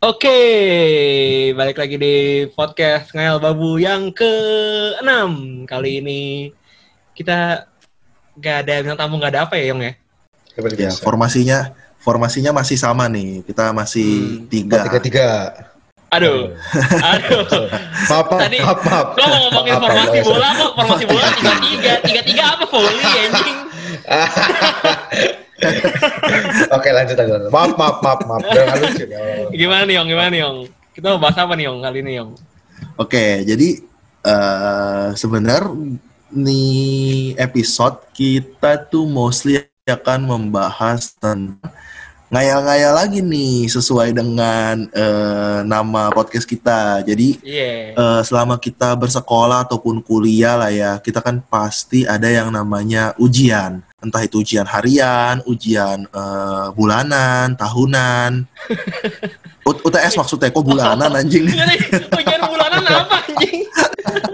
Oke, balik lagi di podcast Ngayal Babu yang ke-6. Kali ini kita gak ada bintang tamu, gak ada apa ya, Yong ya? Ya, formasinya formasinya masih sama nih. Kita masih Hmm. tiga. Tiga tiga. Aduh, aduh. Maaf, maaf, Tadi maaf, maaf. Lo mau ngomongin Maaf, formasi maaf, bola kok, formasi bola tiga-tiga. Tiga-tiga apa volley anjing? Oke, lanjut aja. Maaf, maaf, maaf, maaf. Lucu ya. Gimana nih, Yong? Gimana nih, Yong? Kita mau bahas apa nih, Yong, kali ini, Yong? Oke, jadi eh sebenarnya nih episode kita tuh mostly akan membahas tentang ngayal-ngayal lagi nih sesuai dengan eh, nama podcast kita. Jadi Iya. eh, selama kita bersekolah ataupun kuliah lah ya, kita kan pasti ada yang namanya ujian. Entah itu ujian harian, ujian eh, bulanan, tahunan. U- UTS maksudnya kok bulanan anjing? Ujian?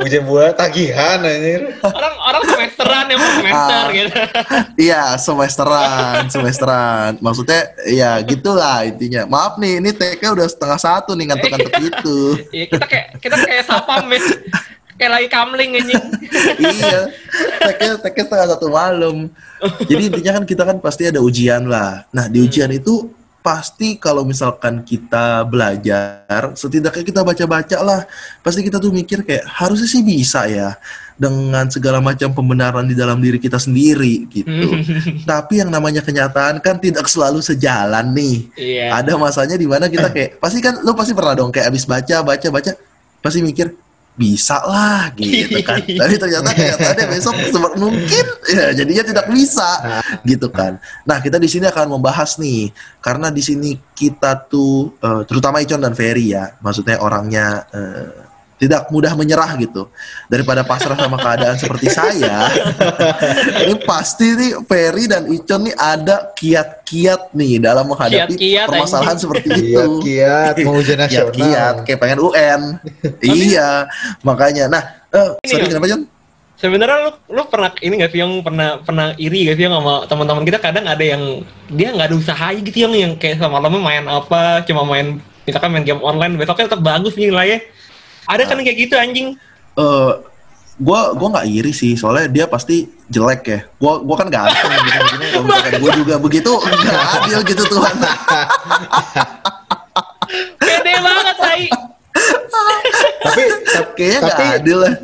Ujian buat tagihan anjir. Orang orang semesteran emang semester Ah. gitu. Iya, semesteran, semesteran. Maksudnya ya gitulah intinya. Maaf nih, ini TK udah setengah satu nih ngantuk-ngantuk gitu. Iya, kita kayak kita kayak sapam ya. Kayak lagi kamling anjing. iya, TK TK setengah satu malam. Jadi intinya kan kita kan pasti ada ujian lah. Nah di ujian itu pasti kalau misalkan kita belajar, setidaknya kita baca-baca lah. Pasti kita tuh mikir kayak harusnya sih bisa ya dengan segala macam pembenaran di dalam diri kita sendiri gitu. Tapi yang namanya kenyataan kan tidak selalu sejalan nih. Iya. Ada masanya di mana kita kayak pasti kan lu pasti pernah dong kayak abis baca baca baca pasti mikir bisa lah gitu kan. Tapi ternyata kenyataannya besok seber- mungkin ya jadinya tidak bisa gitu kan. Nah, kita di sini akan membahas nih karena di sini kita tuh eh, terutama Icon dan Ferry ya, maksudnya orangnya eh, tidak mudah menyerah gitu daripada pasrah sama keadaan seperti saya ini pasti nih Ferry dan Icon nih ada kiat-kiat nih dalam menghadapi Kiat-kiat, permasalahan anjing. seperti Kiat, itu kiat, mau ujian nasional. kiat-kiat kayak pengen UN iya makanya nah eh, Ini sorry ya. kenapa Jon? Sebenarnya lu lu pernah ini gak sih yang pernah pernah iri gak sih yang sama teman-teman kita kadang ada yang dia nggak ada usaha gitu yang yang kayak sama malamnya main apa cuma main misalkan main game online besoknya tetap bagus nilainya. Ada kan kayak gitu anjing. eh gua gua nggak iri sih soalnya dia pasti jelek ya gua gua kan ganteng gitu misalkan gua juga begitu nggak adil gitu Tuhan Pede banget tai. Tapi, kayaknya nggak Tapi- adil lah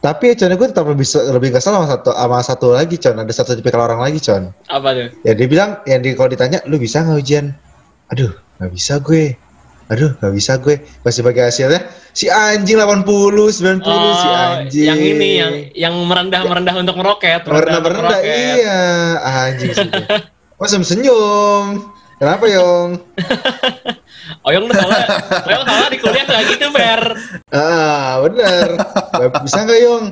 tapi Con gue tetap lebih lebih kesel sama satu sama satu lagi Con. Ada satu tipikal orang lagi Con. Apa tuh? Ya dia bilang, yang di kalau ditanya, lu bisa nggak ujian? Aduh, nggak bisa gue. Aduh, nggak bisa gue. Pas sebagai hasilnya, si anjing 80, 90, si anjing. Oh, yang ini yang yang merendah merendah untuk meroket, Merendah untuk merendah, iya. Anjing sih. Oh, senyum senyum. Kenapa Yong? Oyong tuh salah, Oyong salah di kuliah kayak gitu, Fer. Ah, bener. Bisa nggak Yong?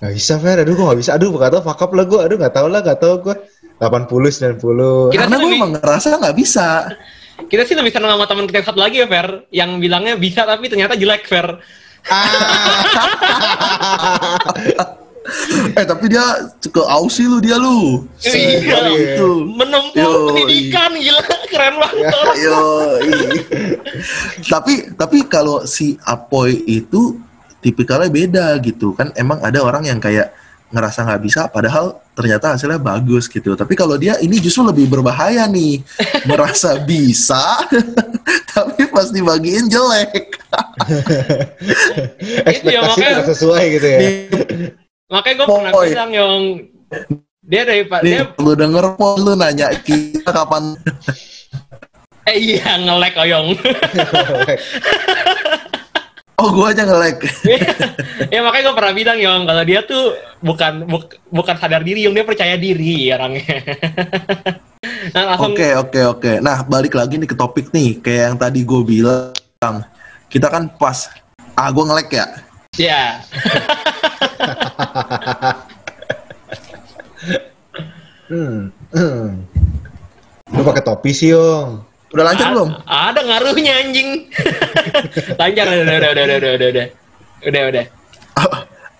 Nggak bisa Fer, aduh gue nggak bisa. Aduh, gak tau fuck up lah gue. Aduh, gak tau lah, gak tau gue. 80, 90. Kita karena lebih- emang ngerasa nggak bisa Kita sih lebih senang sama teman kita yang satu lagi ya, Fer, yang bilangnya bisa tapi ternyata jelek, Fer. eh tapi dia ke Aussie lu dia lu Iya. itu Menempuh Yoi. pendidikan gila, keren banget. Yo, tapi tapi kalau si Apoy itu tipikalnya beda gitu kan emang ada orang yang kayak ngerasa nggak bisa padahal ternyata hasilnya bagus gitu tapi kalau dia ini justru lebih berbahaya nih merasa bisa tapi pas dibagiin jelek Itu ya, Ekspektasi makanya- tidak sesuai gitu ya. Makanya gue pernah Boy. bilang yang dia dari Pak dia lu denger po lu nanya kita kapan eh iya ngelek oyong. Oh gua aja nge-lag ya makanya gue pernah bilang Yong kalau dia tuh bukan buk- bukan sadar diri Yong dia percaya diri orangnya. nah langsung Oke oke oke. Nah balik lagi nih ke topik nih, kayak yang tadi gue bilang, kita kan pas, ah gue ngelek ya. ya Hmm. hmm. Lu pakai topi sih, Yong. Udah lancar A- belum? Ada ngaruhnya anjing. lancar udah udah udah udah udah udah udah. Udah udah. Ah,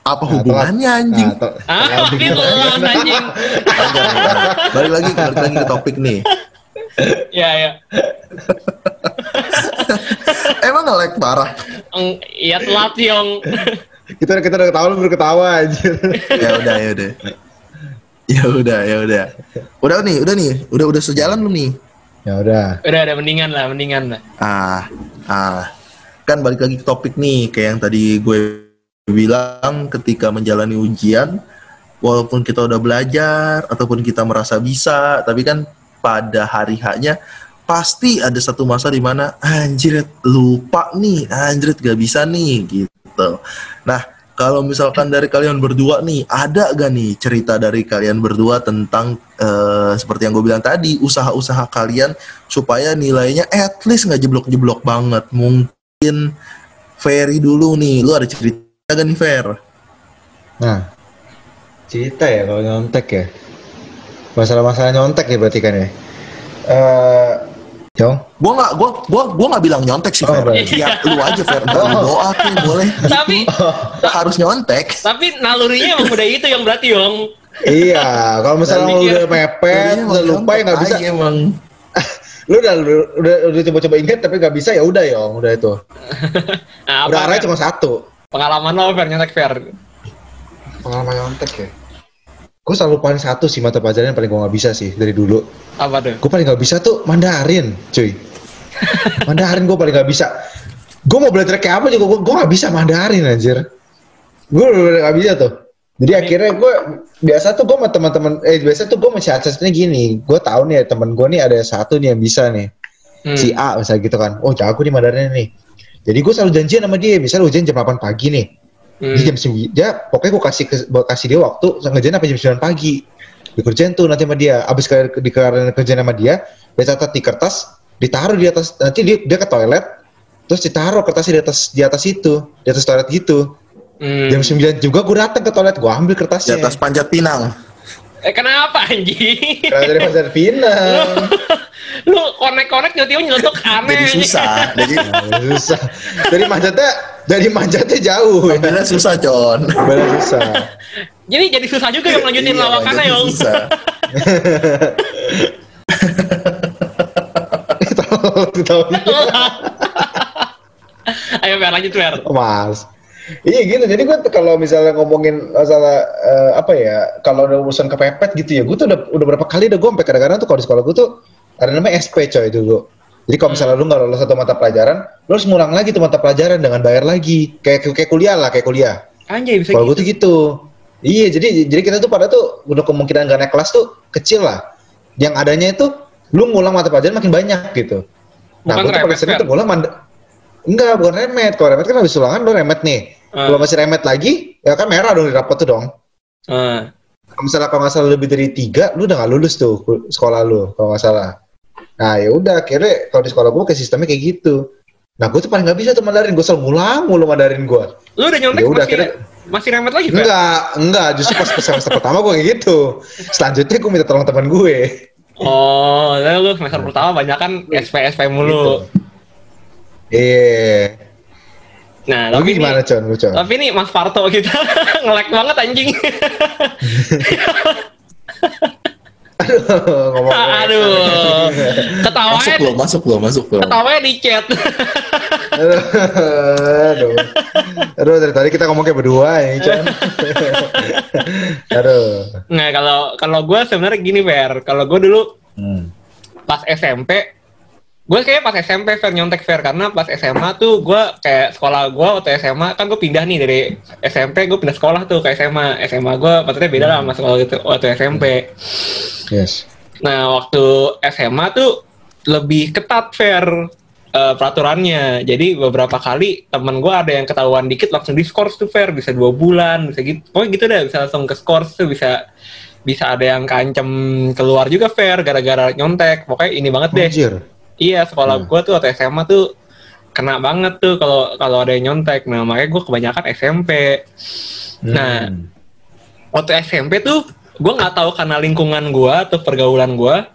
Apa Nah, hubungannya anjing? Nah, to- Ah, telat anjing. Lancar, lancar. balik lagi, balik lagi ke topik nih. Ya ya. Emang nge-lag parah. Eng- Iya telat yang Kita kita udah ketawa lu baru ketawa anjir. ya udah, ya udah. Ya udah, ya udah. Udah nih, udah nih. Udah udah sejalan belum nih? Ya udah. udah ada mendingan lah, mendingan lah. Ah, ah. Kan balik lagi ke topik nih, kayak yang tadi gue bilang ketika menjalani ujian, walaupun kita udah belajar ataupun kita merasa bisa, tapi kan pada hari haknya pasti ada satu masa di mana anjir lupa nih, anjir gak bisa nih gitu. Nah, kalau misalkan dari kalian berdua nih, ada gak nih cerita dari kalian berdua tentang eh, seperti yang gue bilang tadi, usaha-usaha kalian supaya nilainya at least nggak jeblok-jeblok banget. Mungkin Ferry dulu nih, lu ada cerita gak nih Fer? Nah, cerita ya kalau nyontek ya. Masalah-masalah nyontek ya berarti kan ya. Eh, Yong, Gua nggak, gua, gua, gua nggak bilang nyontek sih Oh, Fer. berarti. Ya lu aja Fer, lu Oh. doa tuh boleh. Tapi Nggak harus nyontek. tapi nalurinya emang udah itu yang berarti yang iya, kalau misalnya lu udah mepet, Jadinya udah lupa ya nggak bisa. emang. Lu udah udah udah, udah coba-coba ingat tapi nggak bisa ya udah Yong, udah itu. nah, Udah apa arahnya cuma satu. pengalaman lo Fer nyontek Fer Pengalaman nyontek ya. Gue selalu paling satu sih mata pelajaran yang paling gue nggak bisa sih dari dulu. apa tuh Gue paling nggak bisa tuh Mandarin, cuy. Mandarin gue paling nggak bisa. Gue mau belajar kayak apa juga gue gue nggak bisa Mandarin anjir. Gue bener nggak bisa tuh. Jadi akhirnya gue biasa tuh gue sama teman-teman eh biasa tuh gue masih aksesnya gini. Gue tahu nih temen gue nih ada satu nih yang bisa nih. Hmm. Si A misalnya gitu kan. Oh jago nih Mandarin nih. Jadi gue selalu janjian sama dia. Misalnya ujian jam 8 pagi nih. Hmm. Dia jam 9, dia pokoknya gue kasih ke- gua kasih dia waktu ngerjain sampai jam 9 pagi. Dikerjain tuh nanti sama dia. Abis ke, di kerjain sama dia, dia catat di kertas, ditaruh di atas, nanti dia, dia ke toilet, terus ditaruh kertasnya di atas di atas itu, di atas toilet gitu. Hmm. Jam 9 juga gue datang ke toilet, gue ambil Di kertasnya. atas panjat pinang. Eh kenapa anjing Karena dari Pasar Pinang. lu konek-konek tiba-tiba nyelotok aneh Jadi susah. Jadi susah. Dari manjatnya, dari manjatnya jauh ya. ambilnya susah, Con. Benar susah. jadi jadi susah juga yang lanjutin Iya, lawakannya yang susah. Tahu tahu. ayo Fer lanjut Fer Mas. Iya gitu. Jadi gue kalau misalnya ngomongin masalah eh, apa ya, kalau ada urusan kepepet gitu ya, gue tuh udah, udah berapa kali udah gue sampai kadang-kadang tuh kalau di sekolah gue tuh ada namanya SP coy dulu. Jadi kalau misalnya lu nggak lolos satu mata pelajaran, lu harus ngulang lagi tuh mata pelajaran dengan bayar lagi, kayak kayak kuliah lah, kayak kuliah. anjay bisa Kalau gitu gue tuh gitu. Iya, jadi jadi kita tuh pada tuh udah kemungkinan gak naik kelas tuh kecil lah. Yang adanya itu lu ngulang mata pelajaran makin banyak gitu. Nah, gue tuh remet, sering tuh ngulang manda- Enggak, bukan remet. Kalau remet kan habis ulangan lu remet nih. Ah. Kalau masih remet lagi, ya kan merah dong di rapot tuh dong. Ah. Kalau misalnya kalau nggak salah lebih dari tiga, lu udah nggak lulus tuh sekolah lu kalau nggak salah. Nah ya udah, akhirnya kalau di sekolah gue kayak sistemnya kayak gitu. Nah gue tuh paling nggak bisa tuh Mandarin, gue selalu ngulang mulu Mandarin gue. lu udah nyontek Ya udah, masih akhirnya- masih remet lagi Enggak, enggak, justru pas semester pertama gue kayak gitu. Selanjutnya gue minta tolong teman gue. oh lalu lu semester pertama banyak kan SP SP mulu Iya. nah Lu tapi ini gimana Con? Lu Con? tapi ini Mas Parto kita ngelek banget anjing Aduh, ngomong aduh ketawanya Masuk lo, masuk lo, masuk lo. ketawanya di chat Aduh, aduh. Aduh, dari tadi kita ngomong kayak berdua ya, Con. aduh. Nah kalau kalau gue sebenarnya gini Fer, kalau gue dulu Hmm. pas SMP, gue kayak pas SMP Fer nyontek Fer karena pas SMA tuh gue kayak sekolah gue waktu SMA kan gue pindah nih dari SMP gue pindah sekolah tuh ke SMA, SMA gue maksudnya beda lah sama sekolah gitu waktu SMP. Yes. Nah waktu SMA tuh lebih ketat Fer eh, peraturannya. Jadi beberapa kali temen gue ada yang ketahuan dikit langsung diskors tuh Fer bisa dua bulan bisa gitu. Pokoknya gitu deh bisa langsung ke skors tuh bisa bisa ada yang kancem keluar juga Fer gara-gara nyontek. Pokoknya ini banget deh. Anjir. Iya sekolah Hmm. gua tuh waktu SMA tuh kena banget tuh kalau kalau ada yang nyontek. Nah makanya gue kebanyakan SMP. Nah, Hmm. waktu SMP tuh gue nggak tahu karena lingkungan gua atau pergaulan gua.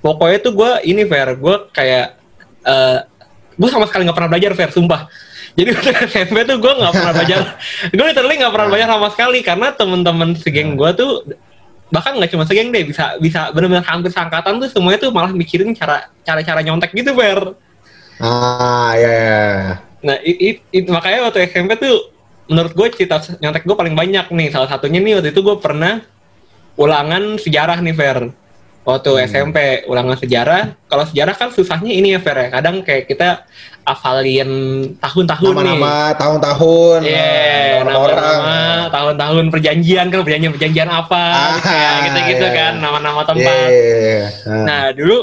Pokoknya tuh gua ini fair, gua kayak eh gue sama sekali nggak pernah belajar fair, sumpah. Jadi waktu SMP tuh gue nggak pernah belajar, gue literally nggak pernah belajar sama sekali karena temen-temen segeng gua tuh bahkan nggak cuma segeng deh bisa bisa benar-benar hampir sangkatan tuh semuanya tuh malah mikirin cara cara cara nyontek gitu fair Ah, ya, ya. Nah, it, it, makanya waktu SMP tuh menurut gue cerita nyontek gue paling banyak nih. Salah satunya nih waktu itu gue pernah ulangan sejarah nih, Fer. Waktu Hmm. SMP, ulangan sejarah. Kalau sejarah kan susahnya ini ya, Fer ya. Kadang kayak kita hafalin tahun-tahun nih. Nama-nama tahun-tahun. Iya, nama orang. nama-nama, tahun-tahun perjanjian kan perjanjian-perjanjian apa, Ah, kayak gitu-gitu iya. kan, nama-nama Iya, tempat. iya, iya. Ah. Nah, dulu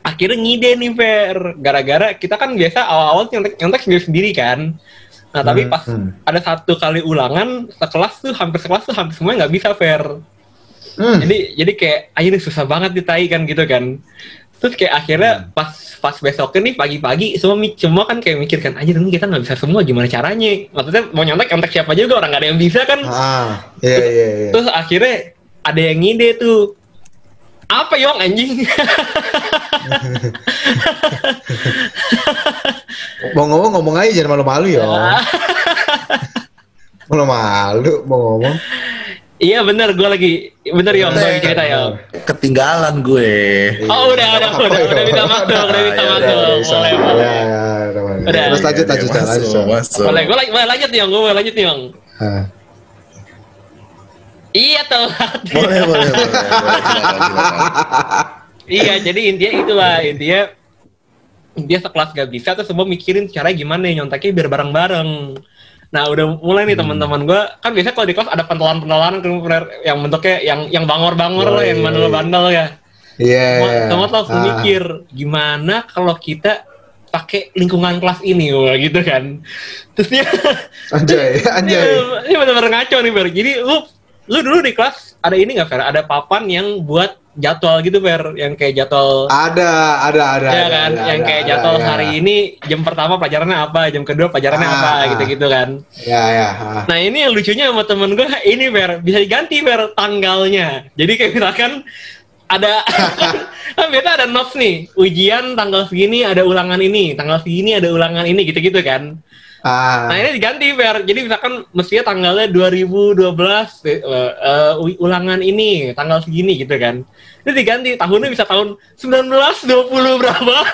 akhirnya ngide nih Fer, gara-gara kita kan biasa awal-awal nyontek nyontek sendiri-sendiri kan. Nah, tapi Hmm, pas hmm. ada satu kali ulangan sekelas tuh hampir sekelas tuh hampir semuanya nggak bisa Fer. Hmm. Jadi jadi kayak aja ini susah banget ditai kan gitu kan. Terus kayak akhirnya Hmm. pas pas besoknya nih pagi-pagi semua semua kan kayak mikir kan aja dong kita nggak bisa semua gimana caranya. Maksudnya mau nyontek nyontek siapa juga orang nggak ada yang bisa kan. Ah, iya, iya, iya. Terus akhirnya ada yang ngide tuh. Apa yong anjing? Mau ngomong ngomong aja jangan malu-malu ya. Malu-malu mau ngomong. Iya bener gue lagi bener yong gue lagi cerita yong. Ketinggalan gue. Oh udah udah udah ya? udah bisa Ya, masuk. Udah, udah bisa. Boleh Ya, boleh. ya, udah, boleh. Udah. Terus lanjut, Iya, lanjut, iya, lanjut. Boleh gue lagi boleh lanjut yong gue lanjut yong. Ah. Iya tuh. Boleh, boleh, boleh. iya jadi intinya itulah intinya dia sekelas gak bisa terus semua mikirin cara gimana ya nyonteknya biar bareng-bareng nah udah mulai nih Hmm. teman-teman gua kan biasanya kalau di kelas ada pentolan-pentolan yang bentuknya yang yang bangor-bangor Oh, lah, yang iya, bandel-bandel ya Iya. semua, iya. tuh langsung Ah. mikir gimana kalau kita pakai lingkungan kelas ini wah gitu kan terus dia Anjay, anjay. ini, ini benar-benar ngaco nih Fer jadi lu lu dulu di kelas ada ini nggak Fer ada papan yang buat jadwal gitu Fer yang kayak jadwal Ada, ada, ada. ya ada, kan ada, yang ada, kayak ada, jadwal ya. hari ini jam pertama pelajarannya apa jam kedua pelajarannya Ah, apa ah. gitu-gitu kan Ya, ya. ah. nah ini yang lucunya sama temen gue ini Fer bisa diganti Fer tanggalnya jadi kayak misalkan ada kan biasa ada notes nih ujian tanggal segini ada ulangan ini tanggal segini ada ulangan ini gitu-gitu kan Ah. Nah ini diganti Fer. Jadi misalkan mestinya tanggalnya 2012 eh, eh, u- ulangan ini tanggal segini gitu kan. Ini diganti tahunnya bisa tahun 1920 berapa?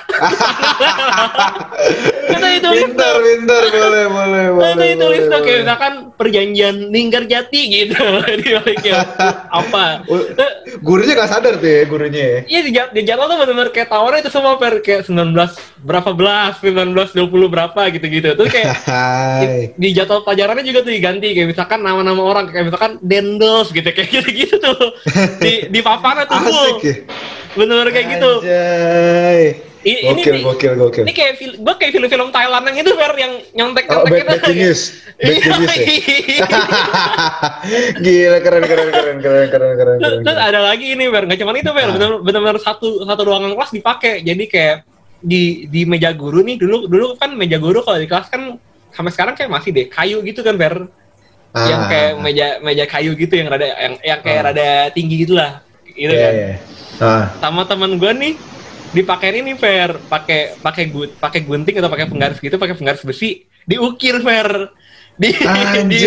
Kita itu Pintar, pintar, boleh, boleh, boleh. Kita itu boleh, tuh kayak misalkan perjanjian Linggar Jati gitu. Di baliknya apa? Oh, Gurunya gak sadar tuh ya, gurunya ya. Iya di, di jadwal tuh benar-benar kayak tawarnya itu semua per kayak 19 berapa belas, 1920 berapa gitu-gitu. Terus kayak di, di jadwal pelajarannya juga tuh diganti kayak misalkan nama-nama orang kayak misalkan Dendels gitu kayak gitu-gitu tuh di di papannya tuh Asik ya. bener-bener kayak gitu ini Gokil, nih- gokil, gokil. ini kayak film gua kayak film-film Thailand yang itu Fer yang nyontek Oh, nyontek bad, bad genius. Bad genius ya. Gila, keren, keren, keren, keren, keren, keren, Terus, keren. terus ada lagi ini Fer nggak cuma itu Fer Ah. bener- bener-bener satu satu ruangan kelas dipakai jadi kayak di di meja guru nih dulu dulu kan meja guru kalau di kelas kan sampai sekarang kayak masih deh kayu gitu kan Fer yang Ah. kayak meja meja kayu gitu yang rada yang yang kayak Ah. rada tinggi gitulah gitu Iya, kan iya. Ah. sama teman gue nih dipakai ini Fer pakai pakai gu, pakai gunting atau pakai penggaris gitu pakai penggaris besi diukir Fer di di, di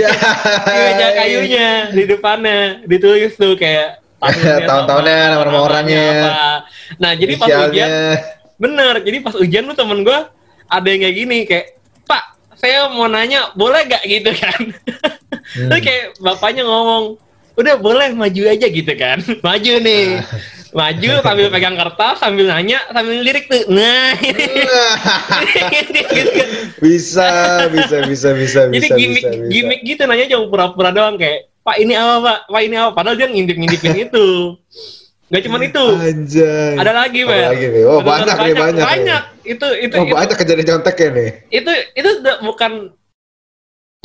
meja kayunya di depannya ditulis tuh kayak tahunnya Tahun-tahunnya, namanya orangnya. apa. nah jadi pas ujian bener jadi pas ujian tuh temen gue ada yang kayak gini kayak pak saya mau nanya boleh gak gitu kan Hmm. Terus kayak bapaknya ngomong udah boleh maju aja gitu kan. Maju nih. Maju sambil pegang kertas sambil nanya sambil lirik tuh. Nah bisa, bisa, bisa, bisa, jadi bisa, gimmick bisa, bisa. gimmick gitu nanya cuma pura-pura doang kayak pak ini apa pak? Pak ini apa? Padahal dia ngintip-ngintipin itu. Gak cuman itu. Anjay. ada lagi Fer lagi nih? Oh, Bener-bener banyak nih, banyak. nih. banyak. Itu itu Oh, itu, banyak kejadian conteknya nih. itu itu bukan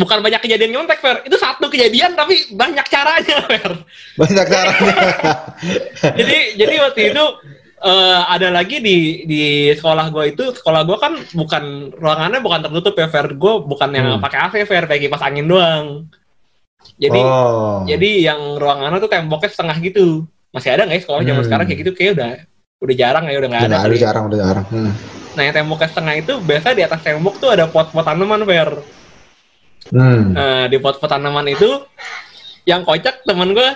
bukan banyak kejadian nyontek Fer itu satu kejadian tapi banyak caranya Fer Banyak caranya. jadi jadi waktu itu eh, ada lagi di di sekolah gue itu sekolah gue kan bukan ruangannya bukan tertutup ya Fer gue bukan yang Hmm. pakai AC Fer kayak kipas angin doang jadi oh. jadi yang ruangannya tuh temboknya setengah gitu masih ada nggak ya sekolah zaman Hmm. sekarang kayak gitu kayak udah udah jarang ya udah nggak udah ada kali. jarang, udah jarang. Hmm. nah yang temboknya setengah itu biasa di atas tembok tuh ada pot-pot tanaman Fer Hmm. Nah, di pot-pot tanaman itu yang kocak temen gue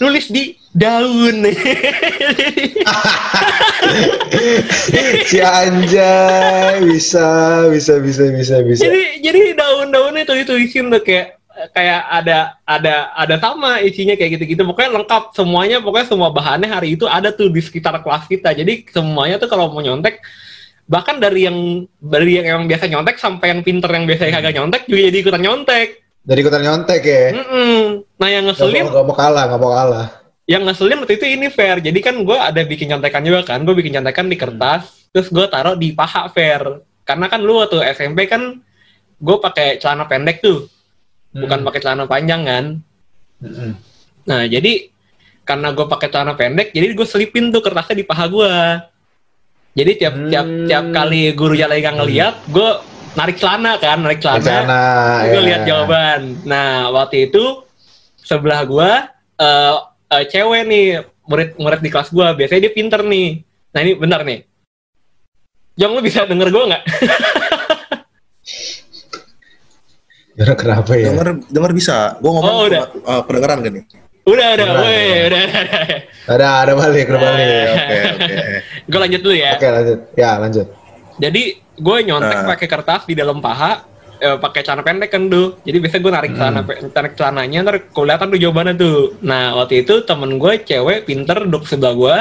nulis di daun. si anjay bisa bisa bisa bisa bisa. jadi jadi daun-daunnya itu ditulisin tuh kayak kayak ada ada ada sama isinya kayak gitu-gitu pokoknya lengkap semuanya pokoknya semua bahannya hari itu ada tuh di sekitar kelas kita jadi semuanya tuh kalau mau nyontek bahkan dari yang dari yang, yang biasa nyontek sampai yang pinter yang biasa kagak nyontek juga jadi ikutan nyontek Dari ikutan nyontek ya. Mm-mm. nah yang ngeselin gak mau kalah, gak mau kalah. yang ngeselin waktu itu ini fair jadi kan gue ada bikin contekan juga kan gue bikin contekan di kertas terus gue taruh di paha fair karena kan lu waktu SMP kan gue pakai celana pendek tuh bukan Hmm. pakai celana panjang kan Mm-mm. nah jadi karena gue pakai celana pendek jadi gue selipin tuh kertasnya di paha gue jadi tiap tiap Hmm. tiap kali guru lagi nggak ngeliat gue narik celana kan narik celana gue ya. lihat jawaban. Nah, waktu itu sebelah gua eh eh, cewek nih, murid-murid di kelas gua. Biasanya dia pinter nih. Nah, ini benar nih. Jong lu bisa denger gua nggak? Ya, kenapa ya? Dengar dengar bisa. Gua ngomong Oh, udah. uh, pendengaran kan nih. Udah, udah, woi, ya. udah, udah, udah. Ada, ada balik, ada balik. Oke, oke. Gue lanjut dulu ya. Oke, lanjut. Ya, lanjut. Jadi gue nyontek Nah. pakai kertas di dalam paha, eh, pakai celana pendek kan tuh. Jadi biasanya gue narik celana, pe- narik celananya, ntar kelihatan tuh jawabannya tuh. Nah waktu itu temen gue cewek pinter duduk sebelah gue,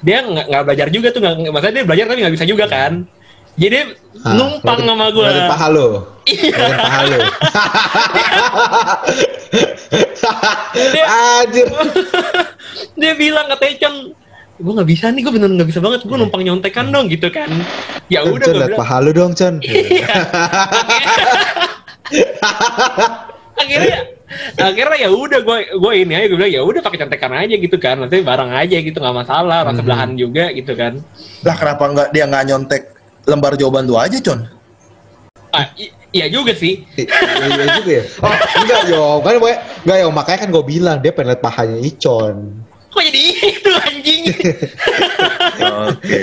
dia nggak belajar juga tuh, nggak, maksudnya dia belajar tapi nggak bisa juga kan. Jadi dia Ah, numpang sama gue. ngeliatin paha lu. Iya. Paha lu. Dia- Anjir. dia bilang katanya Cang, gue nggak bisa nih, gue bener nggak bisa banget, gue numpang nyontekan dong gitu kan. Ya udah liat bilang. paha lu dong, Con. Iya. akhirnya akhirnya ya udah gue gue ini aja gue bilang ya udah pakai contekan aja gitu kan nanti bareng aja gitu nggak masalah orang Mhm. sebelahan juga gitu kan Lah kenapa nggak dia nggak nyontek lembar jawaban lu aja, Con? ah iya juga sih Iya iya juga ya. Oh, enggak yo, kan gue enggak yo, makanya kan gue bilang dia pengen liat pahanya Icon. kok jadi itu anjing Oke.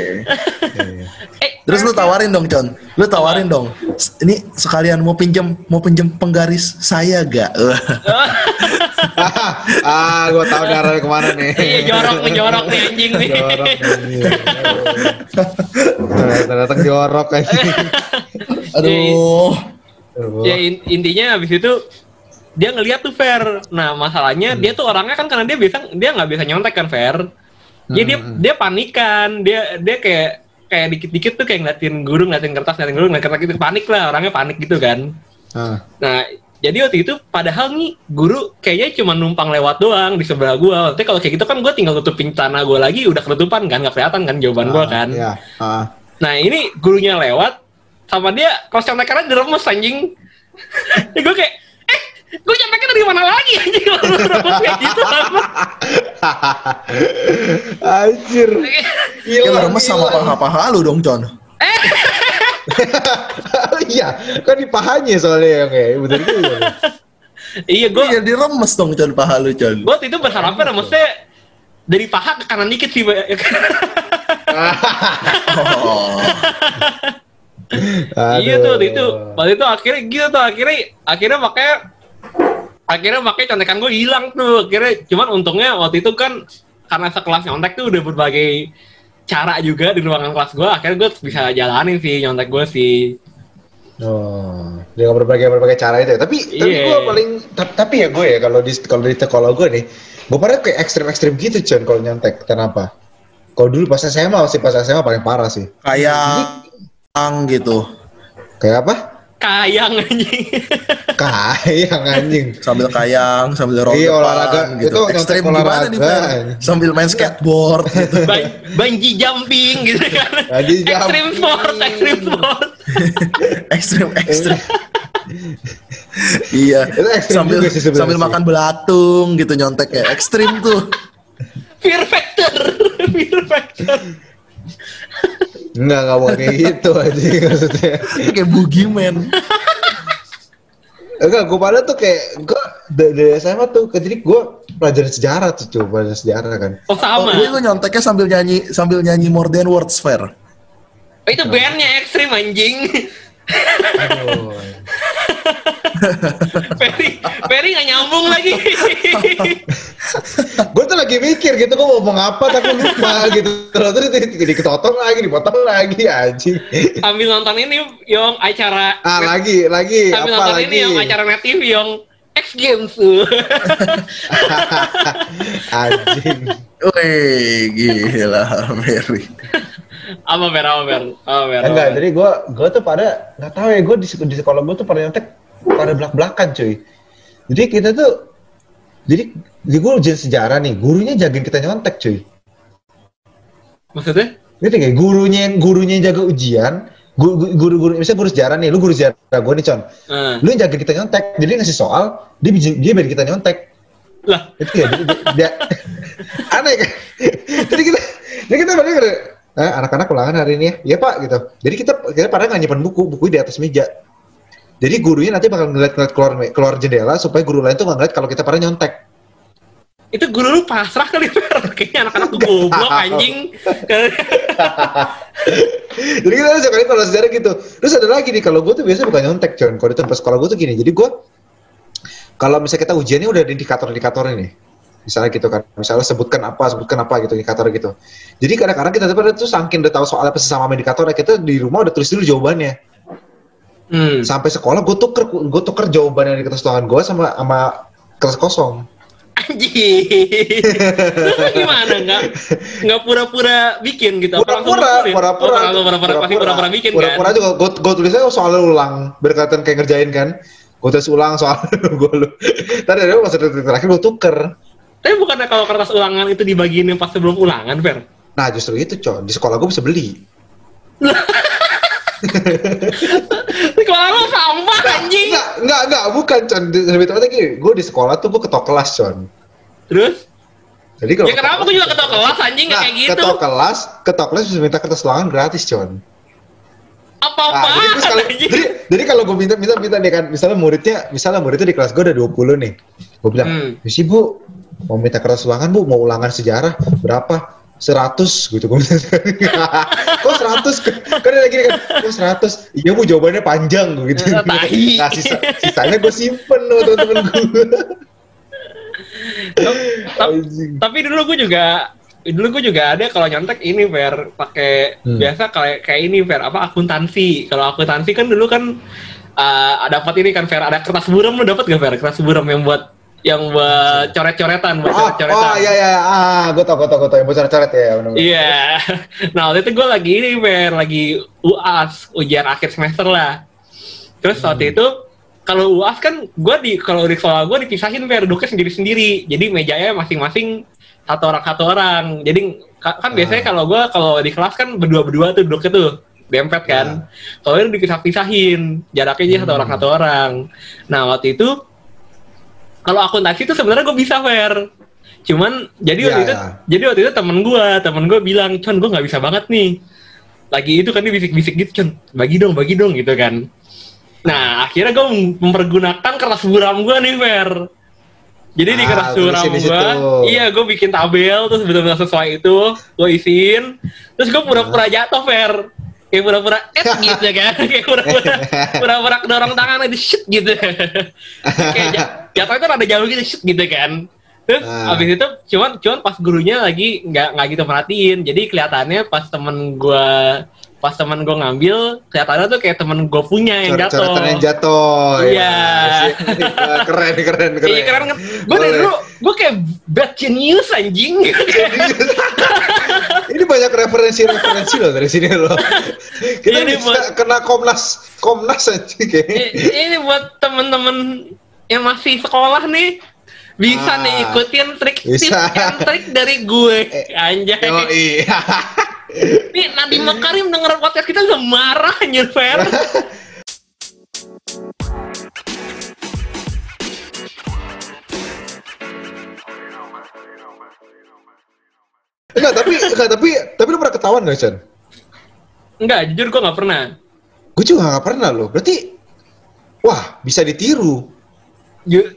Iya. eh Terus lu tawarin dong, Con. Lu tawarin dong. Ini sekalian mau pinjam mau pinjam penggaris saya gak? ah, gue tahu darahnya ke mana nih. iya jorok nih jorok nih anjing nih jorok nih. Datang jorok aja. Aduh. ya in- intinya habis itu dia ngeliat tuh fair nah masalahnya dia tuh orangnya kan karena dia bisa dia nggak bisa nyontek kan fair jadi dia Hmm. dia panikan dia dia kayak kayak dikit-dikit tuh kayak ngeliatin guru ngeliatin kertas ngeliatin guru ngeliatin kertas gitu panik lah orangnya panik gitu kan Ah. nah jadi waktu itu padahal nih guru kayaknya cuma numpang lewat doang di sebelah gua waktu kalau kayak gitu kan gua tinggal tutupin celana gua lagi udah ketutupan kan nggak kelihatan kan jawaban gua Ah, kan Iya. Ah. Nah ini gurunya lewat sama dia kelas contekannya diremes anjing. ya gue kayak, gue contekan dari mana lagi anjing kalau lu remes kayak gitu. Anjir. Ya remes sama paha-paha lu dong, Con. Iya, kan di pahanya soalnya yang kayak betul juga. iya gue Iya diremes dong, Con, paha lu, Con. gue itu berharapnya remesnya dari paha ke kanan dikit sih. Pak. Oh. iya tuh itu waktu itu akhirnya gitu tuh akhirnya akhirnya makanya akhirnya makanya contekan gue hilang tuh akhirnya cuman untungnya waktu itu kan karena sekelas nyontek tuh udah berbagai cara juga di ruangan kelas gue akhirnya gue bisa jalanin sih nyontek gue sih Oh, dengan berbagai berbagai cara itu. ya. Tapi tapi Iya. gue paling ta- tapi ya gue ya kalau di kalau di kalau gue nih, gue pada kayak ekstrim ekstrim gitu Con kalau nyontek. Kenapa? Kalau dulu pas SMA sih pas SMA paling parah sih. Kayak ang gitu. Kayak apa? Kayang anjing Kayak anjing. Sambil kayang, sambil roll Iya, olahraga. gitu. Itu Ekstrim gimana olahraga. nih, Fer? Sambil main skateboard gitu. Ban- bungee jumping gitu kan Bungee extreme jumping. sport extreme sport ekstrim ekstrim iya ekstrim sambil sambil sih. makan belatung gitu nyontek ya ekstrim tuh fear factor fear factor Enggak, enggak mau kayak gitu aja maksudnya. Kayak boogeyman Enggak, gue pada tuh kayak gue dari, SMA tuh ke jadi gue pelajaran sejarah tuh cuy, pelajaran sejarah kan. oh oh, sama gue tuh nyonteknya sambil nyanyi sambil nyanyi more than words fair Oh, itu bandnya ekstrim anjing Aduh. Ferry, Ferry nggak nyambung lagi. gue tuh lagi mikir gitu, gue mau ngomong apa tapi lupa gitu. Terus terus di- di- diketotong lagi, dipotong lagi anjing. Sambil nonton ini yang acara Ah lagi, lagi sambil apa nonton lagi? ini yang acara net TV yang X Games tuh. anjing. Wih, gila, Mary. apa Fer, apa Enggak, jadi gue gue tuh pada nggak tahu ya gue di, di sekolah gue tuh pada nyontek pada belak belakan cuy. Jadi kita tuh jadi di gue ujian sejarah nih, gurunya jagain kita nyontek cuy. Maksudnya? Ngerti gak? Gurunya yang gurunya yang jaga ujian, guru guru, guru misalnya guru sejarah nih, lu guru sejarah gue nih con, Eh. lu yang jaga kita nyontek, jadi ngasih soal, dia dia biar kita nyontek. Lah, Itu ya, dia, aneh kan? jadi kita, jadi kita balik eh, anak-anak ulangan hari ini ya, iya pak gitu. Jadi kita kita pada nggak nyimpan buku, buku di atas meja. Jadi gurunya nanti bakal ngeliat-ngeliat keluar keluar jendela supaya guru lain tuh nggak ngeliat kalau kita pada nyontek. itu guru lu pasrah kali. Kayaknya anak-anak tuh goblok anjing. jadi kita tuh sekali kalau sejarah gitu. Terus ada lagi nih kalau gue tuh biasanya bukan nyontek John. Kalau di tempat sekolah gue tuh gini. Jadi gue kalau misalnya kita ujiannya udah ada indikator-indikator ini. Misalnya gitu kan, misalnya sebutkan apa, sebutkan apa gitu, indikator gitu. Jadi kadang-kadang kita tuh saking udah tahu soal apa sih sama indikatornya, kita di rumah udah tulis dulu jawabannya. Hmm. Sampai sekolah gue tuker, gue tuker jawaban yang di kertas tulisan gue sama sama kelas kosong. Terus gimana? Nggak nggak pura-pura bikin gitu? Pura-pura, pura-pura, Oh, pura-pura pasti pura-pura. bikin pura-pura kan? juga. Gue gue tulisnya soalnya ulang biar kelihatan kayak ngerjain kan? Gue tulis ulang soal gue lu. Tadi ada pas detik terakhir gue tuker. Tapi bukannya kalau kertas ulangan itu dibagiin yang pas sebelum ulangan, Fer? nah justru itu coy di sekolah gue bisa beli Sekolah lu sampah anjing. Enggak enggak bukan con lebih tepatnya gini gue di sekolah tuh gue ketok kelas con Terus? jadi kalau Ya kenapa gue juga ketua kelas? anjing? Nah, kayak gitu? ketok kelas ketok kelas bisa minta kertas ulangan gratis con Apa-apa Nah, jadi, kalau, jadi, jadi kalau gue minta minta minta nih kan, misalnya muridnya, misalnya muridnya di kelas gue ada 20 nih, gue bilang, Hmm. misi bu, mau minta keras ulangan bu, mau ulangan sejarah? Berapa? 100 gitu gue minta. kok 100? Kan ada lagi kan, kok 100? Iya bu jawabannya panjang gue gitu. Eh. Nah sisa, sisanya gue simpen loh temen-temen gue. Tapi- dulu gue juga dulu gue juga ada kalau nyontek ini Fer pakai Hmm. biasa kayak kayak ini Fer apa akuntansi kalau akuntansi kan dulu kan uh, dapat ini kan Fer ada kertas buram lu dapat gak Fer kertas buram yang buat yang buat coret-coretan buat Oh, coret-coretan oh iya iya, ah, gue tau gue tau gue tau yang bocor coret ya. Iya. Nah, waktu itu gue lagi ini, Fer, lagi UAS, ujian akhir semester lah. Terus waktu itu kalau UAS kan gue di kalau di sekolah gue dipisahin Fer, duduknya sendiri-sendiri. Jadi mejanya masing-masing satu orang satu orang. Jadi ka- kan biasanya kalau gue kalau di kelas kan berdua-berdua tuh duduknya tuh dempet kan. Kalau ini dipisah-pisahin, jaraknya aja satu orang satu orang. Nah, waktu itu kalau akuntansi itu sebenarnya gue bisa Fer. Cuman jadi waktu Iya, itu iya. jadi waktu itu temen gue, temen gue bilang, Con, gue nggak bisa banget nih. Lagi itu kan dia bisik-bisik gitu, Con, bagi dong, bagi dong gitu kan. Nah, akhirnya gue mempergunakan kertas buram gue nih, Fer. Jadi di Ah, kertas tulisin buram di gue, iya gue bikin tabel, terus benar-benar sesuai itu, gue isiin, terus gue pura-pura jatuh, Fer. Kayak pura-pura et gitu kan, kayak pura-pura pura-pura kedorong tangan di shit gitu. kayak ja- jatuh itu rada jauh gitu shit gitu kan. Terus Ah. abis itu cuman cuman pas gurunya lagi nggak nggak gitu merhatiin. Jadi kelihatannya pas temen gua pas temen gua ngambil kelihatannya tuh kayak temen gua punya yang jatuh. Coret-coretan yang jatuh. Iya. Ya, keren, keren, keren. Iya keren kan. Gue dari dulu gue kayak bad genius anjing. Ini banyak referensi-referensi loh dari sini loh. Kita Ini bisa buat- kena Komnas, Komnas aja kayaknya. I- ini buat temen-temen yang masih sekolah nih bisa Ah. nih ikutin trik tips and trik dari gue anjay Yo, iya. nih Nadiem Makarim denger podcast kita udah marah Enggak, tapi enggak, tapi tapi lu pernah ketahuan gak, Chan? enggak jujur gue nggak pernah Gue juga gak pernah loh. Berarti wah, bisa ditiru.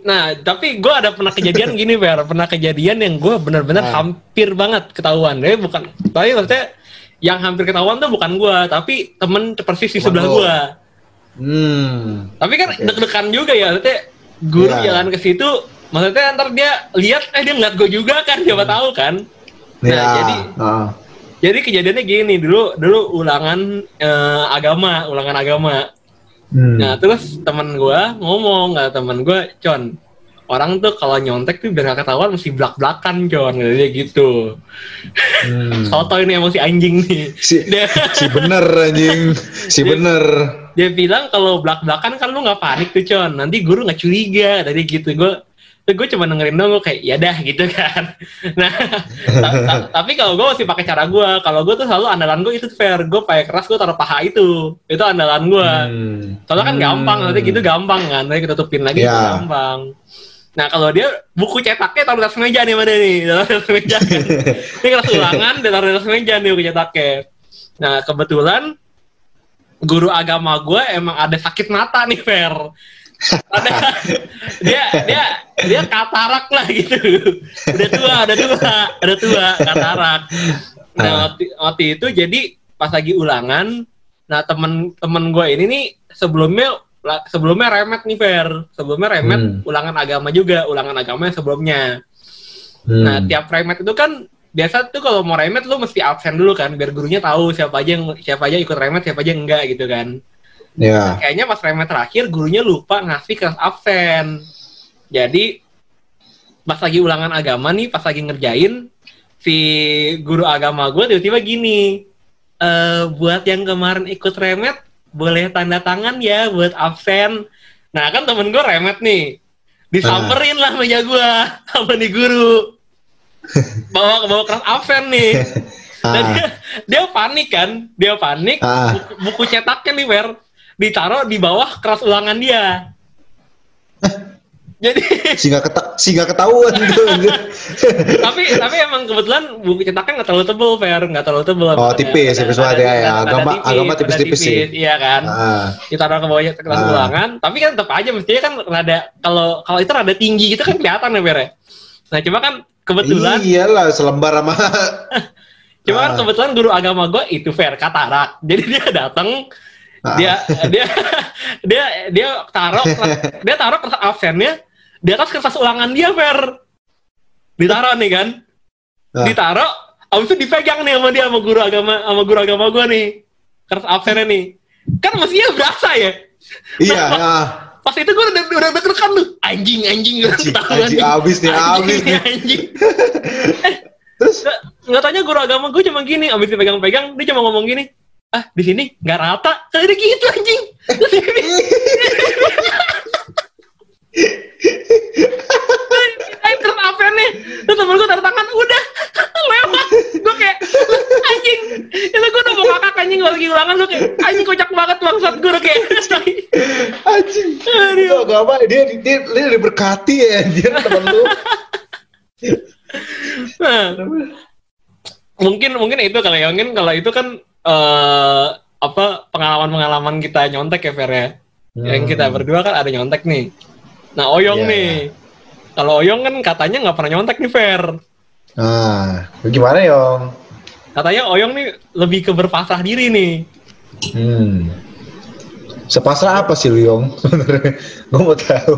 Nah tapi gue ada pernah kejadian gini Fer pernah kejadian yang gue bener-bener Ah. hampir banget ketahuan eh bukan tapi maksudnya yang hampir ketahuan tuh bukan gue tapi temen persis di sebelah gue Hmm. Tapi kan Oke. deg-degan juga ya, maksudnya guru Iya. jalan ke situ, maksudnya ntar dia lihat, eh dia ngeliat gue juga kan, siapa tahu kan. Nah, ya. jadi- ah. Jadi kejadiannya gini, dulu dulu ulangan eh, agama, ulangan agama. Hmm. Nah, terus teman gua ngomong, kata teman gua, "Con, orang tuh kalau nyontek tuh biar gak ketahuan mesti belak-belakan, Con." Kata dia gitu. Hmm. Soto ini emosi anjing nih. Si, Dia, si bener anjing. Si Dia- bener. dia bilang kalau belak-belakan kan lu nggak panik tuh, Con. Nanti guru nggak curiga. Tadi gitu. Gue gue cuma dengerin dong gue kayak ya dah gitu kan nah ta- ta- tapi kalau gue masih pakai cara gue kalau gue tuh selalu andalan gue itu fair gue pakai keras gue taruh paha itu itu andalan gue Hmm. Soalnya kan Hmm. gampang, nanti gitu gampang kan, nanti kita tutupin lagi itu Ya. gampang. Nah kalau dia buku cetaknya taruh di atas meja nih mana nih, taruh di atas meja kan. Ini kelas ulangan, taruh di atas meja nih buku cetaknya. Nah kebetulan guru agama gue emang ada sakit mata nih Fer. Ada dia dia dia katarak lah gitu. Udah tua, udah tua, udah tua katarak. Nah waktu, waktu itu jadi pas lagi ulangan, nah temen-temen gue ini nih sebelumnya sebelumnya remet nih Fer, sebelumnya remet Hmm. ulangan agama juga, ulangan agama yang sebelumnya. Hmm. Nah, tiap remet itu kan biasa tuh kalau mau remet lu mesti absen dulu kan biar gurunya tahu siapa aja yang siapa aja ikut remet, siapa aja yang enggak gitu kan. Ya. Kayaknya pas remet terakhir gurunya lupa ngasih kelas absen. Jadi pas lagi ulangan agama nih, pas lagi ngerjain si guru agama gue tiba-tiba gini, eh buat yang kemarin ikut remet boleh tanda tangan ya buat absen. Nah kan temen gue remet nih, disamperin lah meja gue sama nih guru. Bawa bawa kelas absen nih. Dan Ah. dia, dia panik kan, dia panik. Ah. Buku, buku cetaknya nih, Fer, ditaruh di bawah keras ulangan dia. Jadi, Si nggak keta si nggak ketahuan anjir. tapi tapi emang kebetulan buku cetaknya nggak terlalu tebel, Fer, nggak terlalu tebel. Oh, tipis, tipis banget ya, ya. Agama- agama tipis-tipis sih. Iya kan? Ah. Ditaruh ke bawah kelas Ah. ulangan, tapi kan tetap aja mestinya kan rada kalau kalau itu rada tinggi gitu kan kelihatan ya, Fer. ya? Nah, cuma kan kebetulan Iyalah selembar sama Cuma kan Ah. kebetulan guru agama gue itu fair katarak. Jadi dia datang. Dia dia dia dia taruh dia taruh kertas absennya di atas kertas ulangan dia fair. Ditaruh nih kan. Ah. Ditaruh abis itu dipegang nih sama dia sama guru agama sama guru agama gue nih. Kertas absennya nih. Kan mestinya berasa ya. Iya, ah. Pas itu gue udah udah deg-degan tuh. Anjing anjing gue Anjing, tahu anjing, abis nih, abis nih. anjing. Terus Nggak- nggak tanya guru agama gue cuma gini abis dipegang-pegang dia cuma ngomong gini ah di sini nggak rata. Kayak gitu anjing. Ini terus apa nih. Terus temen gue taruh tangan. Udah lewat. Gue kayak anjing. Itu gue udah mau ngakak anjing. Lagi ulangan gue kayak anjing kocak banget bangsat gue udah kayak anjing. Itu agama dia dia dia diberkati ya anjir temen lu. Nah, mungkin mungkin itu kali ya. Mungkin kalau itu kan eh apa pengalaman-pengalaman kita nyontek ya Fer ya yang kita berdua kan ada nyontek nih nah Oyong Hmm. Iya, nih kalau Oyong kan katanya nggak pernah nyontek nih Fer Ah, gimana Yong? katanya Oyong nih lebih ke berpasrah diri nih Hmm. Sepasrah apa sih lu Yong? Sebenarnya gue mau tahu.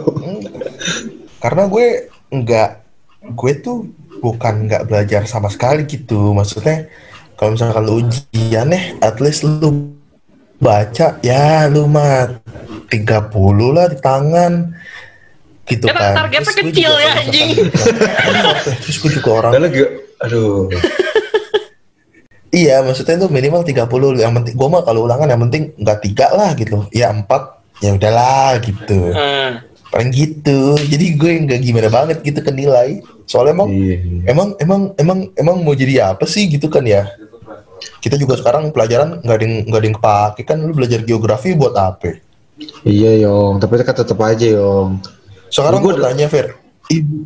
karena gue nggak gue tuh bukan nggak belajar sama sekali gitu maksudnya kalau misalkan lu ujian nih at least lu baca ya lu mah 30 lah di tangan. Gitu Kan kan. targetnya Terus kecil juga ya, anjing. terus gue juga orang lagi, aduh. iya maksudnya itu minimal 30 yang penting gue mah kalau ulangan yang penting nggak tiga lah gitu. Ya empat. Ya udahlah gitu. Nah, paling gitu. Jadi gue nggak gimana banget gitu ke nilai. Soalnya emang Iya. emang emang emang emang mau jadi apa sih gitu kan ya kita juga sekarang pelajaran nggak ada yang nggak ada yang kepake. Kan lu belajar geografi buat apa? Iya Yong, tapi kan tetap aja Yong. sekarang Gua gue tanya Fer ibu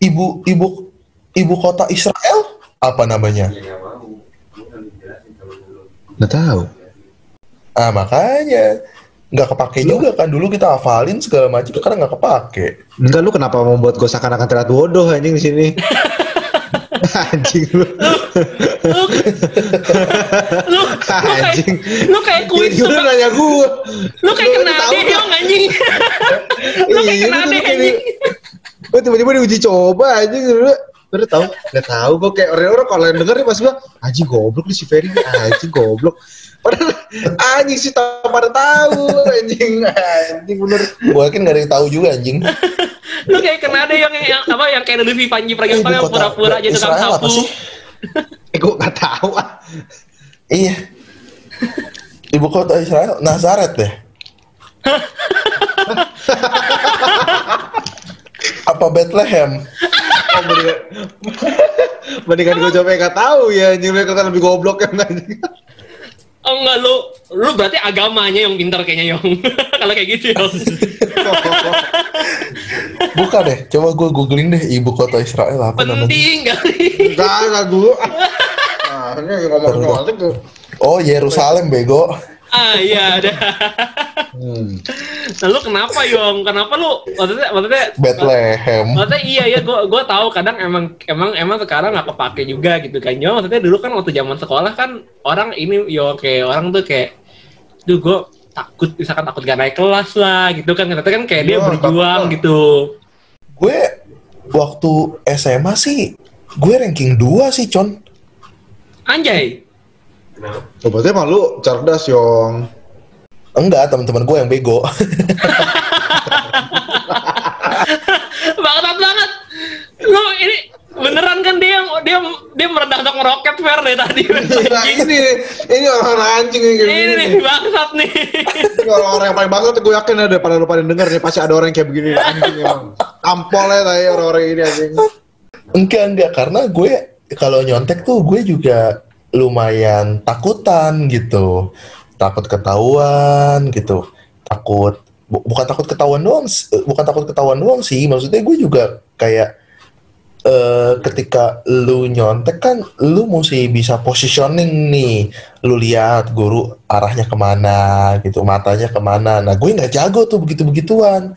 ibu ibu ibu kota Israel? Apa namanya? Nggak tahu. ah makanya. Nggak kepake juga kan. Dulu kita hafalin segala macam sekarang nggak kepake. Enggak lu kenapa membuat gue seakan-akan terlihat bodoh anjing di sini? Anjing lu. lu lu, lu Anjing. lu kayak kuis lu nanya gue. lu kayak kena ade dong anjing lu kayak kena ade anjing Gue tiba-tiba diuji coba anjing dulu. Udah tahu, udah tahu gue kayak orang-orang kalau yang denger pas bilang anjing goblok nih si Ferry anjing goblok. Padahal anjing sih tak pada tahu anjing anjing bener. Gue yakin gak ada yang tahu juga anjing. Lu kayak kena ade yang, yang apa yang kayak Lutfi Panji Pragiwaksono yang pura-pura jadi tukang sapu? Eh gue nggak tahu ah. Iya. Ibu kota Israel, Nazaret deh. Apa Bethlehem? Oh, mendingan, mendingan gue coba yang nggak tahu ya mereka kan lebih goblok yang anjing. oh enggak lu lu berarti agamanya yang pintar kayaknya Yong kalau kayak gitu Yong Bukan deh, coba gue googling deh ibu kota Israel apa namanya. penting kali Enggak, enggak gue. Ah, ini ngomong nyontek tuh. Oh Yerusalem bego. ah iya ada Hmm. nah lu kenapa Yong kenapa lu maksudnya maksudnya Bethlehem. Maksudnya iya ya, gue gue tahu kadang emang emang emang sekarang nggak kepake juga gitu kan. Yo, maksudnya dulu kan waktu zaman sekolah kan orang ini yo kayak orang tuh kayak, duh gue takut misalkan takut gak naik kelas lah gitu kan. Ternyata kan kayak dia Iya, berjuang takut gitu. Gue waktu SMA sih, gue ranking 2 sih, Con. Anjay. Oh, berarti emang lu cerdas, Yong. Enggak, teman-teman gue yang bego. Bangsat banget. Lu ini beneran kan dia dia dia meredak meroket fair deh tadi. Nah, ini ini orang-orang anjing ini begini. nih nih. bangsat nih. Ini orang-orang yang paling bangsat gue yakin ada pada lu pada denger nih pasti ada orang yang kayak begini anjing emang. Tampol ya tadi orang-orang ini anjing. enggak, enggak. Karena gue kalau nyontek tuh gue juga lumayan takutan gitu. Takut ketahuan gitu. Takut bu- bukan takut ketahuan doang, eh, bukan takut ketahuan doang sih. Maksudnya gue juga kayak eh ketika lu nyontek kan lu mesti bisa positioning nih lu lihat guru arahnya ke mana gitu matanya ke mana nah gue nggak jago tuh begitu begituan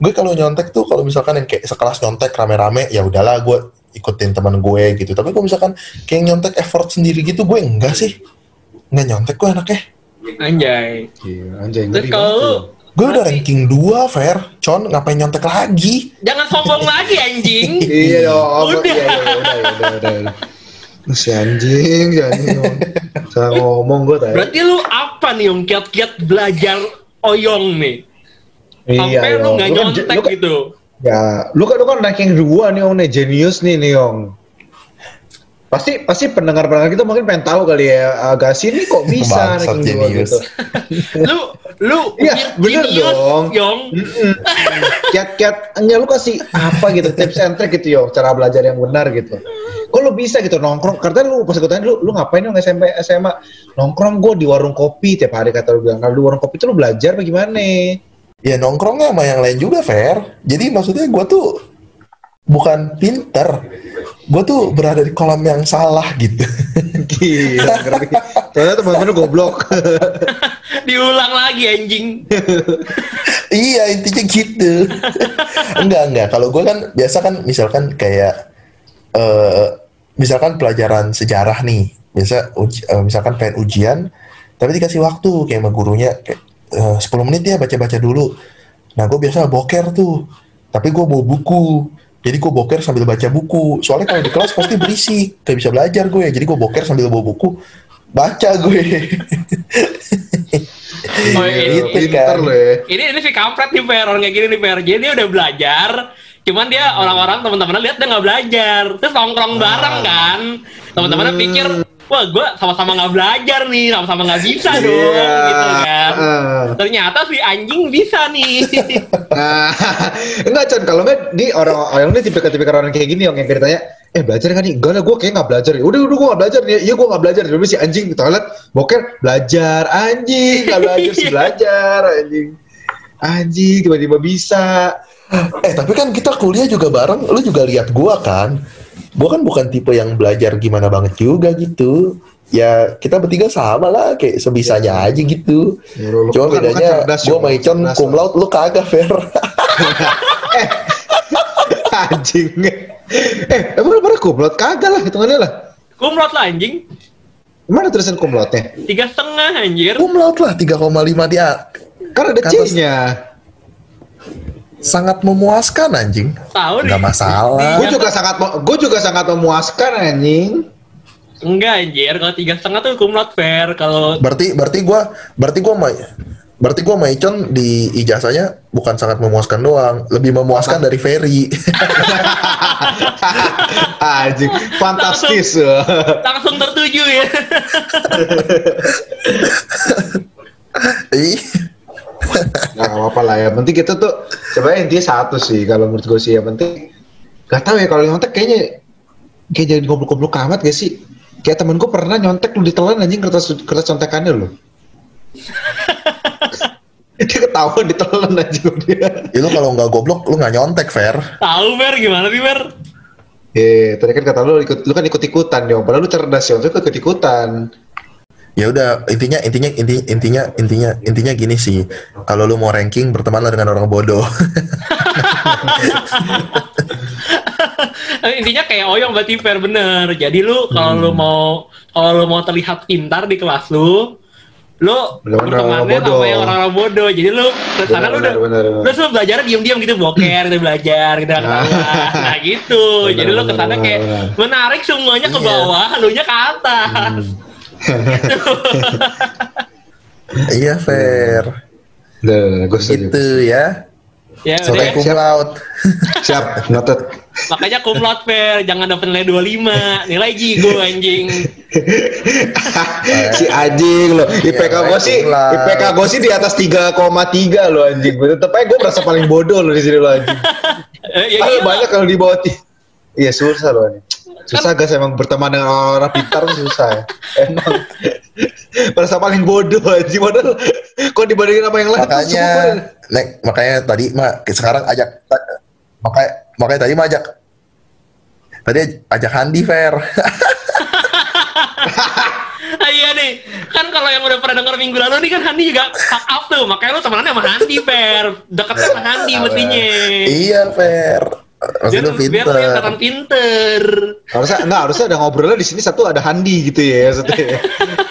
gue kalau nyontek tuh kalau misalkan yang kayak sekelas nyontek rame-rame ya udahlah gue ikutin teman gue gitu tapi kalau misalkan kayak nyontek effort sendiri gitu gue enggak sih nggak nyontek gue anaknya Anjay. Gila, anjing. Terus kalau gue udah ranking 2 fair con ngapain nyontek lagi jangan sombong lagi anjing. Iya dong. Udah. Iya, iya, udah, udah, udah, udah, udah. Si anjing, si anjing. Salah ngomong gue tadi. Berarti lu apa nih yang kiat-kiat belajar oyong nih? Sampai lu Yong. nggak Lu kan- nyontek lu kan- gitu. Ya, lu kan lu kan ranking dua nih Om nih, genius nih nih Om. Pasti pasti pendengar-pendengar kita mungkin pengen tahu kali ya, agak sini kok bisa Bangsat ranking dua gitu. Lu lu Iya, bener genius, dong. Yong. Mm-mm. Kiat-kiat, enggak lu kasih apa gitu tips and trick gitu yo, cara belajar yang benar gitu. Kok lu bisa gitu nongkrong? Karena lu pas gue tanya lu, lu ngapain dong SMP SMA? Nongkrong gue di warung kopi tiap hari kata lu bilang. Kalau di warung kopi itu lu belajar bagaimana? Ya nongkrongnya sama yang lain juga fair jadi maksudnya gue tuh bukan pinter gue tuh berada di kolam yang salah gitu Gila, ngerti. Ternyata teman-teman goblok. Diulang lagi anjing. iya intinya gitu enggak enggak kalau gue kan biasa kan misalkan kayak eh misalkan pelajaran sejarah nih biasa eh, misalkan pengen ujian tapi dikasih waktu kayak sama gurunya kayak eh, 10 menit ya baca-baca dulu nah gue biasa boker tuh tapi gue bawa buku jadi gue boker sambil baca buku soalnya kalau di kelas pasti berisik gak bisa belajar gue jadi gue boker sambil bawa buku baca gue Oh, ini- Gitu pinter kan. ya. Ini ini si kampret nih Per, orang kayak gini nih Per. Jadi dia udah belajar, cuman dia orang-orang teman-temannya lihat dia nggak belajar. Terus nongkrong bareng kan. Teman-temannya Hmm. pikir, wah gue sama-sama nggak belajar nih, sama-sama nggak bisa Iya. dong, gitu kan. Ah. Ternyata si anjing bisa nih. Nah, enggak Chan, kalau enggak di orang orang ini tipikal-tipikal orang kayak gini yang kayak ditanya, eh belajar kan nih? Enggak lah, gue kayak nggak belajar. Udah, udah gue nggak belajar nih. Iya, gue nggak belajar. Dulu si anjing di toilet, boker, belajar. Anjing, nggak belajar sih belajar. Anjing, anjing tiba-tiba bisa. Eh tapi kan kita kuliah juga bareng, lu juga lihat gua kan. Gua kan bukan tipe yang belajar gimana banget juga gitu. Ya kita bertiga sama lah, kayak sebisanya aja gitu. Ya, lu- Cuma kan- bedanya cerdas, gua Yong. sama Icon Cerdas, cum laude, lu kagak fair. Anjing. eh, emang lu pernah kumlot? Kagak lah, hitungannya lah. Kumlot lah anjing. Mana tulisan kumlotnya? Tiga setengah anjir. Kumlaut lah 3,5 dia. Kan ada. C-nya. Sangat memuaskan anjing. Tahu. Nggak masalah. Gue juga sangat gue juga sangat memuaskan anjing. Enggak anjir, kalau tiga setengah tuh kumlot fair. Kalau Berarti berarti gua berarti gua ma berarti gua sama Icon di ijazahnya bukan sangat memuaskan doang, lebih memuaskan dari Ferry. anjing, fantastis. langsung tertuju ya. Nah, nggak apa-apa lah ya. Penting kita tuh sebenarnya intinya satu sih kalau menurut gue sih ya penting. Gak tahu ya kalau nyontek kayaknya kayak jadi goblok-goblok amat gak sih? Kayak temen gue pernah nyontek lu ditelan anjing kertas kertas contekannya lu. dia ketahuan ditelan anjing dia. ya lu kalau nggak goblok lu nggak nyontek, Fer. Tahu Fer gimana sih Fer? Eh, tadi kan kata lu ikut lu kan ikut-ikutan dong. Padahal lu cerdas ya, untuk ikut-ikutan. Ya udah, intinya intinya inti, intinya intinya intinya gini sih. Kalau lu mau ranking bertemanlah dengan orang bodoh. Intinya kayak Oyong berarti Fer bener. Jadi lu kalau lu mau kalau lu mau terlihat pintar di kelas lu, lu bertemannya sama yang orang-orang bodoh. Jadi lu ke sana lu udah Bener, bener, bener. lu belajar diam-diam gitu boker, gitu belajar, gitu ketawa. Nah gitu. Bener, Jadi lu ke sana bener, kayak bener. menarik semuanya ke Iya. bawah, lu nya ke atas. Iya, Fer. Nah, gue. Itu ya. Ya udah Soalnya ya. cum laude. Siap, noted. Makanya kumlot Fer, jangan dapet nilai 25, nilai jigo anjing. si anjing lo. IPK Iya, gue sih. IPK gue sih di atas 3,3 lo anjing. Tetep aja gue merasa paling bodoh lo di sini lo anjing. Eh, ya gila. banyak kalau di bawah ti- Iya susah loh anjing. Susah guys emang berteman dengan orang pintar susah ya. Emang merasa paling bodoh anjing padahal kok dibandingin sama yang lain makanya nek makanya tadi mah sekarang ajak makanya makanya tadi mah ajak tadi ajak Handi Fer Ah, iya nih, kan kalau yang udah pernah denger minggu lalu nih kan Handi juga fuck up tuh, makanya lu temenan sama Handi, Fer. Deketnya sama Handi mestinya. iya Fer biar lu yang kelihatan pinter pinter. harusnya enggak harusnya ada ngobrolnya di sini satu ada Handi gitu ya maksudnya.